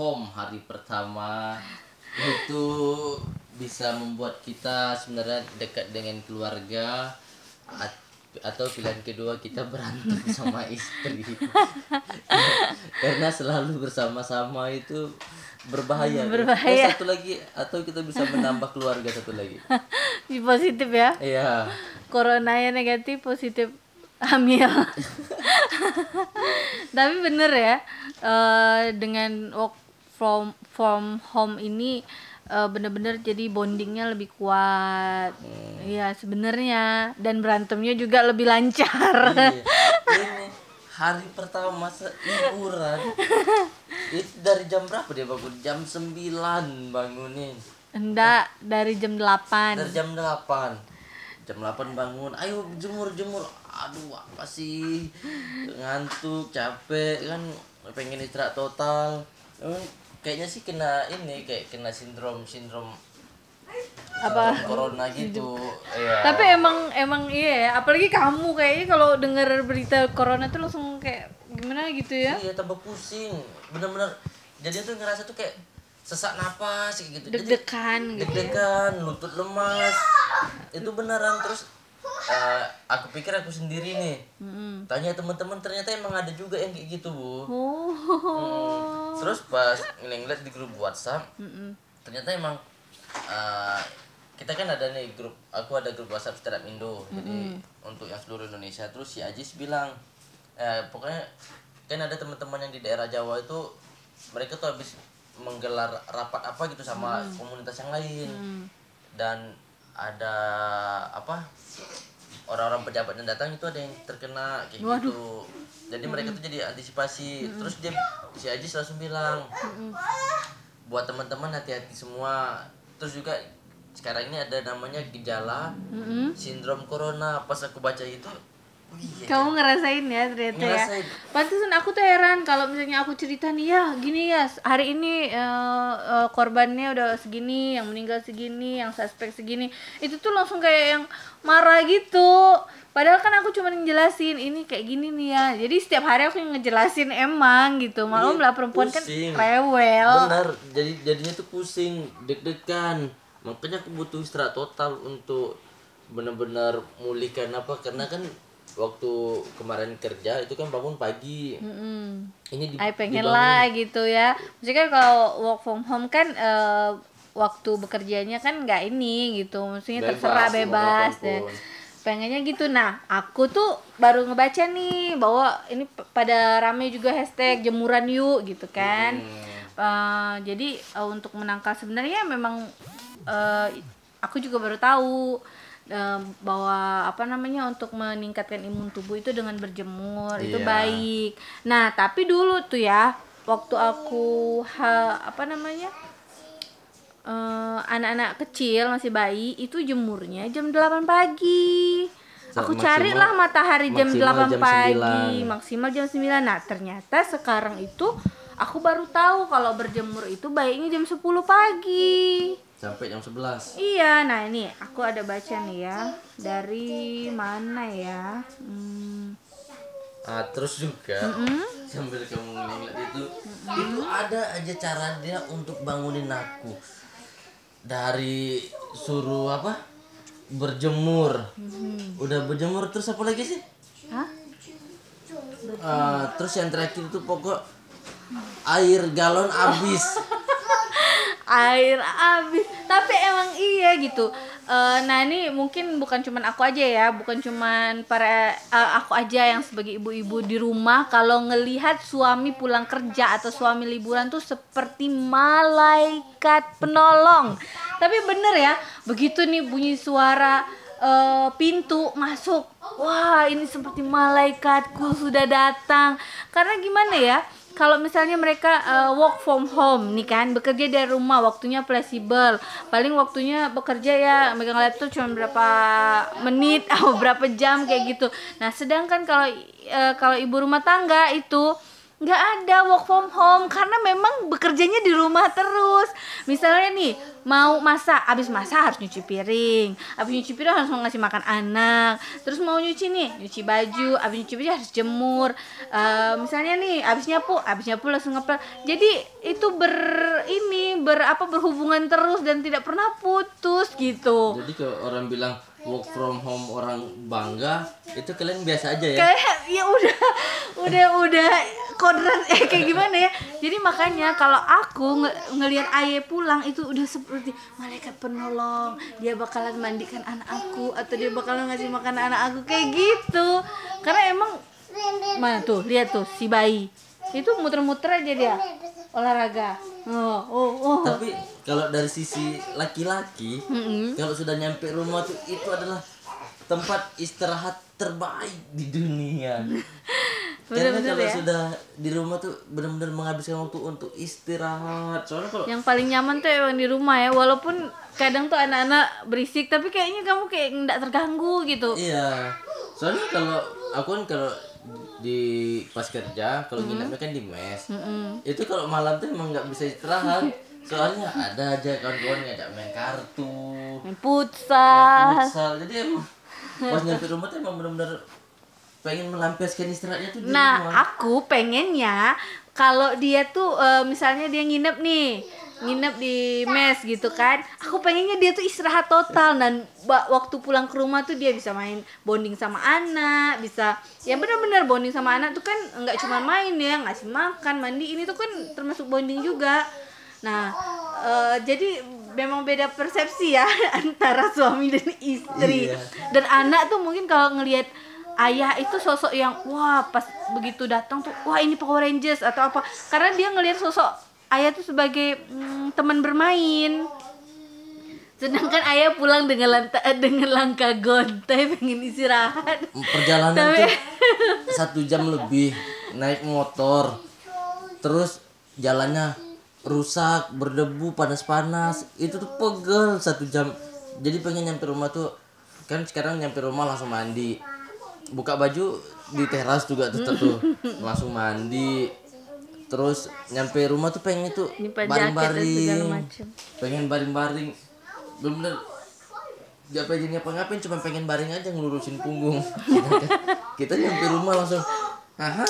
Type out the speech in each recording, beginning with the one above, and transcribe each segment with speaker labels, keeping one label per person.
Speaker 1: home hari pertama. Itu bisa membuat kita sebenarnya dekat dengan keluarga at- atau pilihan kedua kita berantem sama istri. Karena selalu bersama-sama itu berbahaya.
Speaker 2: Berbahaya.
Speaker 1: Dan satu lagi atau kita bisa menambah keluarga satu lagi?
Speaker 2: Positif ya?
Speaker 1: Iya.
Speaker 2: Coronanya negatif positif. Hamil. Tapi bener ya eh, dengan from from home ini eh, bener-bener jadi bondingnya lebih kuat Iya sebenarnya dan berantemnya juga lebih lancar
Speaker 1: Iya. Ini hari pertama masa liburan. Itu dari jam berapa dia bangun? Jam 9 bangunin.
Speaker 2: enggak dari jam 8
Speaker 1: Dari jam 8. Jam 8 bangun. Ayo jemur-jemur. Aduh, apa sih? Ngantuk, capek kan pengen istirahat total. Kayaknya sih kena ini kayak kena sindrom sindrom
Speaker 2: apa
Speaker 1: corona gitu. Iya.
Speaker 2: tapi emang emang iya ya apalagi kamu kayaknya kalau dengar berita corona tuh langsung kayak gimana gitu ya
Speaker 1: Iya tambah pusing, bener-bener. Jadi tuh ngerasa tuh kayak sesak napas kayak gitu.
Speaker 2: Deg-degan gitu
Speaker 1: deg-degan, lutut lemas. Itu beneran terus eh, aku pikir aku sendiri nih.
Speaker 2: Mm-mm.
Speaker 1: Tanya teman-teman ternyata emang ada juga yang kayak gitu, Bu.
Speaker 2: oh
Speaker 1: Hmm. Terus pas ngeliat di grup WhatsApp,
Speaker 2: Mm-mm.
Speaker 1: ternyata emang eh, kita kan ada nih grup aku ada grup WhatsApp Startup Indo. Jadi untuk yang seluruh Indonesia. Terus si Ajis bilang eh, pokoknya kan ada teman-teman yang di daerah Jawa itu mereka tuh habis menggelar rapat apa gitu sama komunitas yang lain. Dan ada apa orang-orang pejabat yang datang itu ada yang terkena kayak gitu. Jadi mereka tuh jadi antisipasi. Terus dia si Ajis langsung bilang buat teman-teman hati-hati semua. Terus juga sekarang ini ada namanya gejala
Speaker 2: Mm-mm.
Speaker 1: sindrom corona. Pas aku baca itu iya.
Speaker 2: Kamu ngerasain ya ternyata ya.
Speaker 1: Ngerasain.
Speaker 2: Pantesan aku tuh heran kalau misalnya aku cerita nih ya gini ya hari ini eh, eh, korbannya udah segini yang meninggal segini yang suspek segini. Itu tuh langsung kayak yang marah gitu. Padahal kan aku cuma ngejelasin ini kayak gini nih ya. Jadi setiap hari aku ngejelasin emang gitu. Maklum
Speaker 1: Iya,
Speaker 2: lah perempuan kan
Speaker 1: pusing.
Speaker 2: rewel.
Speaker 1: Benar jadi jadinya tuh pusing deg-degan. Makanya aku butuh istirahat total untuk benar-benar mulihkan apa karena kan waktu kemarin kerja itu kan bangun pagi
Speaker 2: Mm-mm.
Speaker 1: ini di,
Speaker 2: Ay pengen
Speaker 1: dibangun-
Speaker 2: lah gitu ya. Maksudnya kalau work from home kan eh, waktu bekerjanya kan nggak ini gitu. Maksudnya
Speaker 1: Bebas,
Speaker 2: terserah bebas dan pengennya gitu. Nah, aku tuh baru ngebaca nih bahwa ini pada rame juga hashtag jemuran yuk gitu kan.
Speaker 1: Hmm.
Speaker 2: Eh, jadi eh, untuk menangkal sebenarnya memang eh, aku juga baru tahu eh, bahwa apa namanya untuk meningkatkan imun tubuh itu dengan berjemur itu
Speaker 1: Iya.
Speaker 2: baik. Nah tapi dulu tuh ya waktu aku ha, apa namanya eh, anak-anak kecil masih bayi itu jemurnya jam 8 pagi.
Speaker 1: Sa-
Speaker 2: Aku
Speaker 1: maksimal-
Speaker 2: carilah matahari jam
Speaker 1: maksimal
Speaker 2: 8
Speaker 1: jam
Speaker 2: pagi,
Speaker 1: 9.
Speaker 2: maksimal jam 9. Nah, ternyata sekarang itu aku baru tahu kalau berjemur itu baiknya jam 10 pagi.
Speaker 1: Sampai jam 11
Speaker 2: Iya, nah ini aku ada baca nih ya. Dari mana ya? Hmm,
Speaker 1: Ah, terus juga sambil kamu ngeliat itu, itu ada aja cara dia untuk bangunin aku. Dari suruh apa? Berjemur. Udah berjemur terus apa lagi sih?
Speaker 2: Hah?
Speaker 1: Ah, terus yang terakhir itu pokok air galon habis.
Speaker 2: Air habis. Tapi emang iya gitu. Eh, nah ini mungkin bukan cuman aku aja ya bukan cuman para eh, aku aja yang sebagai ibu-ibu di rumah. Kalau ngelihat suami pulang kerja atau suami liburan tuh seperti malaikat penolong. Tapi bener ya begitu nih bunyi suara eh, pintu masuk wah ini seperti malaikatku sudah datang. Karena gimana ya kalau misalnya mereka uh, work from home nih kan bekerja dari rumah waktunya fleksibel. Paling waktunya bekerja ya megang laptop cuma berapa menit atau berapa jam kayak gitu. Nah sedangkan kalau uh, kalau ibu rumah tangga itu nggak ada work from home. Karena memang bekerjanya di rumah terus. Misalnya nih mau masak abis masak harus nyuci piring. Abis nyuci piring harus ngasih makan anak. Terus mau nyuci nih nyuci baju. Abis nyuci baju harus jemur. Eh, misalnya nih abis nyapu abis nyapu langsung ngepel. Jadi itu ber ini ber apa berhubungan terus dan tidak pernah putus gitu.
Speaker 1: Jadi kalau orang bilang work from home orang bangga, itu kalian biasa aja ya?
Speaker 2: kayak ya udah udah udah kodrat eh kayak gimana ya? Jadi makanya kalau aku nge ngelihat Aye pulang itu udah seperti malaikat penolong. Dia bakalan mandikan anak aku atau dia bakalan ngasih makan anak aku kayak gitu. Karena emang mana tuh? Lihat tuh si bayi. Itu muter-muter aja dia. Olahraga. Oh oh oh.
Speaker 1: Tapi kalau dari sisi laki-laki,
Speaker 2: Mm-mm.
Speaker 1: kalau sudah nyampe rumah tuh itu adalah tempat istirahat terbaik di dunia. Karena
Speaker 2: Bener-bener
Speaker 1: kalau
Speaker 2: ya.
Speaker 1: sudah di rumah tuh benar-benar menghabiskan waktu untuk istirahat. Soalnya kalau
Speaker 2: yang paling nyaman tuh emang di rumah ya walaupun kadang tuh anak-anak berisik tapi kayaknya kamu kayak nggak terganggu gitu
Speaker 1: Iya. Soalnya kalau aku kan kalau di pas kerja kalau nginepnya kan di mes. Itu kalau malam tuh emang nggak bisa istirahat. Soalnya ada aja kawan-kawan ngajak main kartu,
Speaker 2: main futsal
Speaker 1: futsal. Jadi emang pas nyampe rumah tuh emang benar-benar pengen melampiaskan istirahatnya tuh di
Speaker 2: Nah,
Speaker 1: rumah.
Speaker 2: aku pengennya kalau dia tuh eh, misalnya dia nginep nih, nginep di mes gitu kan. Aku pengennya dia tuh istirahat total dan waktu pulang ke rumah tuh dia bisa main bonding sama anak, bisa ya benar-benar bonding sama anak tuh kan nggak cuma main ya, ngasih makan, mandi ini tuh kan termasuk bonding juga. Nah, eh, jadi memang beda persepsi ya antara suami dan istri.
Speaker 1: Iya.
Speaker 2: Dan anak tuh mungkin kalau ngelihat ayah itu sosok yang wah pas begitu datang tuh wah ini Power Rangers atau apa karena dia ngelihat sosok ayah tuh sebagai mm, teman bermain sedangkan ayah pulang dengan lanta, dengan langkah gontai pengen istirahat
Speaker 1: perjalanan
Speaker 2: Tapi-
Speaker 1: tuh satu jam lebih naik motor terus jalannya rusak berdebu panas-panas. Itu tuh pegel satu jam. Jadi pengen nyampe rumah tuh kan sekarang nyampe rumah langsung mandi. Buka baju di teras juga tetap tuh langsung mandi. Terus nyampe rumah tuh pengen tuh baring-baring. pengen baring-baring. Bener-bener gak pengen ngapa-ngapain cuma pengen baring aja ngelurusin punggung. Kita nyampe rumah langsung haha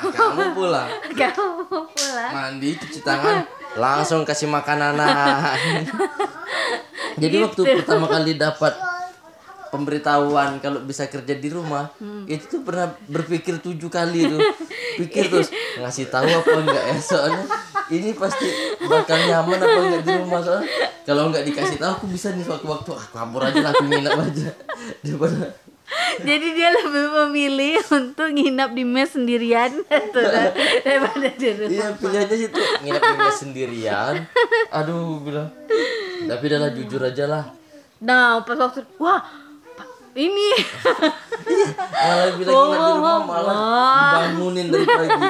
Speaker 1: kamu pulang.
Speaker 2: Kamu pulang.
Speaker 1: Mandi cuci tangan langsung kasih makan anak jadi waktu pertama kali dapat pemberitahuan kalau bisa kerja di rumah itu tuh pernah berpikir tujuh kali tuh. Pikir terus ngasih tahu apa enggak ya? Soalnya ini pasti bakal nyaman apa enggak di rumah. Soalnya kalau enggak dikasih tahu aku bisa nih waktu-waktu ah kabur aja lah aku nginep aja. Daripada
Speaker 2: jadi dia lebih memilih untuk nginap di mes sendirian tuh kan, daripada di rumah
Speaker 1: Iya pilihannya sih tuh nginep di mes sendirian. Aduh bilang. Tapi udahlah jujur aja lah.
Speaker 2: nah pas waktu wah ini
Speaker 1: Malah bilang nginep di rumah malah dibangunin dari pagi.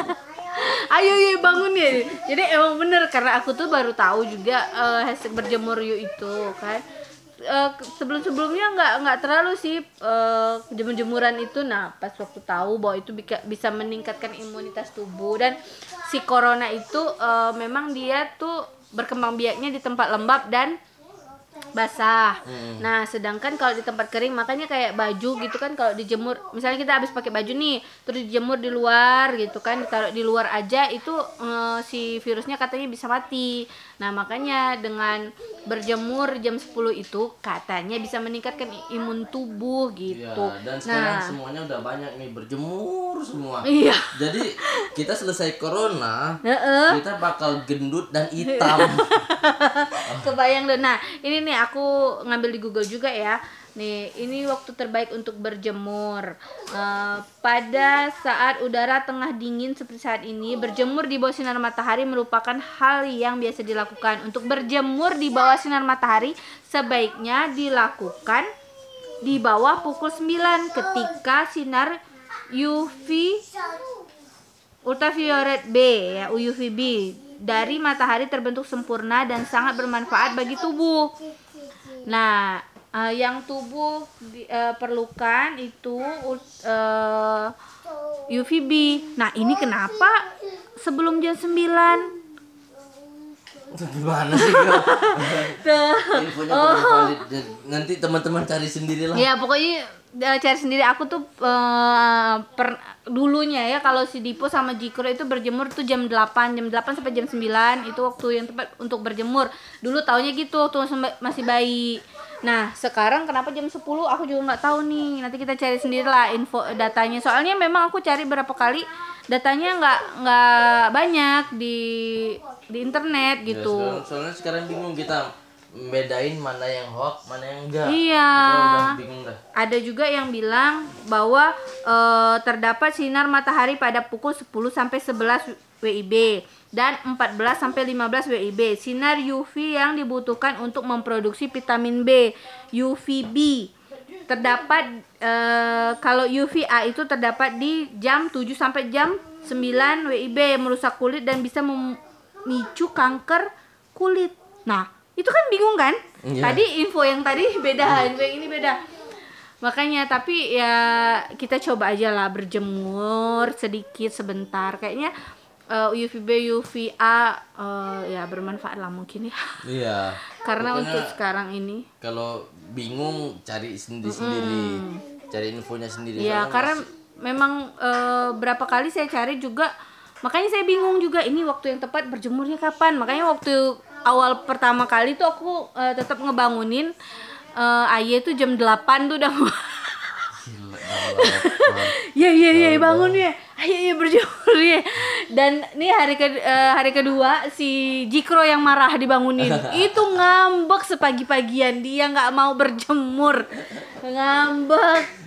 Speaker 2: ayo yuk bangun ya jadi emang bener karena aku tuh baru tahu juga eh, hashtag berjemur yuk itu kan sebelum sebelumnya nggak nggak terlalu sih eh, jemur jemuran itu. Nah pas waktu tahu bahwa itu bisa meningkatkan imunitas tubuh. Dan si corona itu eh, memang dia tuh berkembang biaknya di tempat lembab dan basah. Nah, sedangkan kalau di tempat kering makanya kayak baju gitu kan kalau dijemur, misalnya kita habis pakai baju nih, terus dijemur di luar gitu kan, ditaruh di luar aja itu eh, si virusnya katanya bisa mati. Nah, makanya dengan berjemur jam 10 itu katanya bisa meningkatkan imun tubuh gitu.
Speaker 1: dan sekarang
Speaker 2: nah,
Speaker 1: semuanya udah banyak nih berjemur semua.
Speaker 2: iya.
Speaker 1: Jadi kita selesai corona, kita bakal gendut dan hitam.
Speaker 2: Kebayang deh. Nah, ini nih aku ngambil di Google juga ya. Nih, ini waktu terbaik untuk berjemur. Eh, pada saat udara tengah dingin seperti saat ini, berjemur di bawah sinar matahari merupakan hal yang biasa dilakukan. Untuk berjemur di bawah sinar matahari sebaiknya dilakukan di bawah pukul 9 ketika sinar UV ultraviolet B ya UVB dari matahari terbentuk sempurna dan sangat bermanfaat bagi tubuh. Nah, eh, yang tubuh di- eh, perlukan itu ul- eh, UVB. Nah, ini kenapa sebelum jam 9?
Speaker 1: Gimana sih. Infonya valid. Nanti teman-teman cari sendiri lah.
Speaker 2: Ya pokoknya cari sendiri aku tuh eh, per dulunya ya kalau si Dipo sama Jikro itu berjemur tuh jam 8 jam 8 sampai jam 9 itu waktu yang tepat untuk berjemur. Dulu taunya gitu waktu masih ba- masih bayi. Nah sekarang kenapa jam 10 aku juga nggak tahu nih. Nanti kita cari sendiri lah info datanya. Soalnya memang aku cari berapa kali datanya nggak nggak banyak di di internet
Speaker 1: Ya,
Speaker 2: gitu.
Speaker 1: sekarang- soalnya sekarang bingung kita bedain mana yang hoax, mana yang enggak.
Speaker 2: Iya.
Speaker 1: Udah bingung dah.
Speaker 2: Ada juga yang bilang bahwa eh, terdapat sinar matahari pada pukul 10 sampai 11 WIB dan 14 sampai 15 WIB. Sinar UV yang dibutuhkan untuk memproduksi vitamin B, UVB. Terdapat eh, kalau UVA itu terdapat di jam 7 sampai jam 9 WIB merusak kulit dan bisa memicu kanker kulit. Nah, itu kan bingung kan?
Speaker 1: Iya.
Speaker 2: Tadi info yang tadi beda, info yang ini beda. Makanya tapi ya kita coba aja lah berjemur sedikit sebentar. Kayaknya eh, UVB UVA eh, ya bermanfaat lah mungkin ya.
Speaker 1: Iya.
Speaker 2: Karena untuk sekarang ini
Speaker 1: kalau bingung cari sendiri-sendiri. Cari infonya sendiri.
Speaker 2: ya
Speaker 1: Soalnya
Speaker 2: karena
Speaker 1: masih-
Speaker 2: memang eh, berapa kali saya cari juga makanya saya bingung juga ini waktu yang tepat berjemurnya kapan. Makanya waktu awal pertama kali tuh aku eh, tetap ngebangunin eh Aye tuh jam 8 tuh udah
Speaker 1: Gila, lama-lama.
Speaker 2: Ya ya ya bangun ya. Ayo ya berjemur ya. Dan nih hari ke eh, hari kedua si Jikro yang marah dibangunin. Itu ngambek sepagi-pagian dia nggak mau berjemur. Ngambek.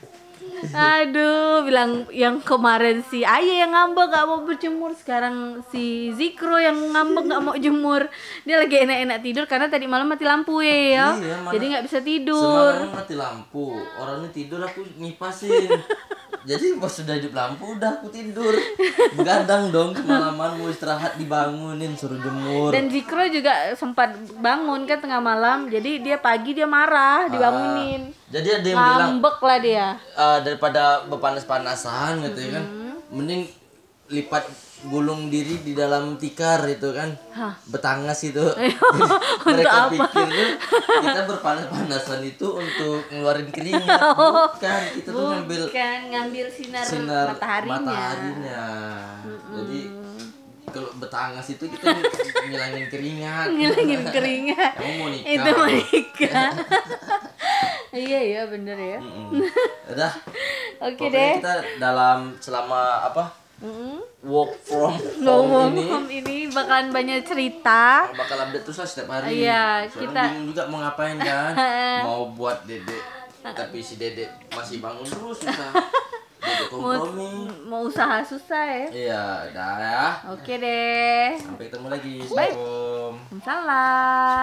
Speaker 2: Aduh, bilang yang kemarin si Ayah yang ngambek gak mau berjemur, sekarang si Zikro yang ngambek gak mau jemur. Dia lagi enak-enak tidur karena tadi malam mati lampu ya.
Speaker 1: Iya,
Speaker 2: Jadi nggak bisa tidur.
Speaker 1: Semalam mati lampu, orangnya tidur aku ngipasin. Jadi pas sudah hidup lampu udah aku tidur. Begadang dong semalaman mau istirahat dibangunin suruh jemur.
Speaker 2: Dan Zikro juga sempat bangun kan tengah malam, jadi dia pagi dia marah dibangunin.
Speaker 1: Jadi ada yang bilang
Speaker 2: Ngambek lah dia.
Speaker 1: "Ah, daripada berpanas-panasan gitu ya kan.
Speaker 2: Mm-hmm.
Speaker 1: Mending lipat gulung diri di dalam tikar itu kan. Betangas itu. Mereka pikir tuh kita berpanas-panasan itu untuk ngeluarin keringat. Bukan, kita tuh ngambil
Speaker 2: ngambil sinar,
Speaker 1: sinar
Speaker 2: mataharinya.
Speaker 1: mataharinya. Jadi kalau betangas itu kita ngilangin keringat.
Speaker 2: Ngilangin keringat.
Speaker 1: Emang mau nikah?
Speaker 2: Itu mau nikah. iya iya bener ya.
Speaker 1: Udah.
Speaker 2: Oke
Speaker 1: Pokoknya
Speaker 2: deh.
Speaker 1: kita dalam selama apa?
Speaker 2: Mm-mm.
Speaker 1: Work from home
Speaker 2: Ngomong
Speaker 1: ini
Speaker 2: home ini bakalan banyak cerita.
Speaker 1: bakal update terus lah setiap hari.
Speaker 2: Iya,
Speaker 1: Soalnya
Speaker 2: kita-
Speaker 1: bingung juga mau ngapain kan? mau buat dedek tapi si dedek masih bangun terus susah. Dedek kompromi.
Speaker 2: Mau usaha susah ya.
Speaker 1: Iya, dah ya.
Speaker 2: Oke deh.
Speaker 1: Sampai ketemu lagi. Assalamualaikum.
Speaker 2: Salam.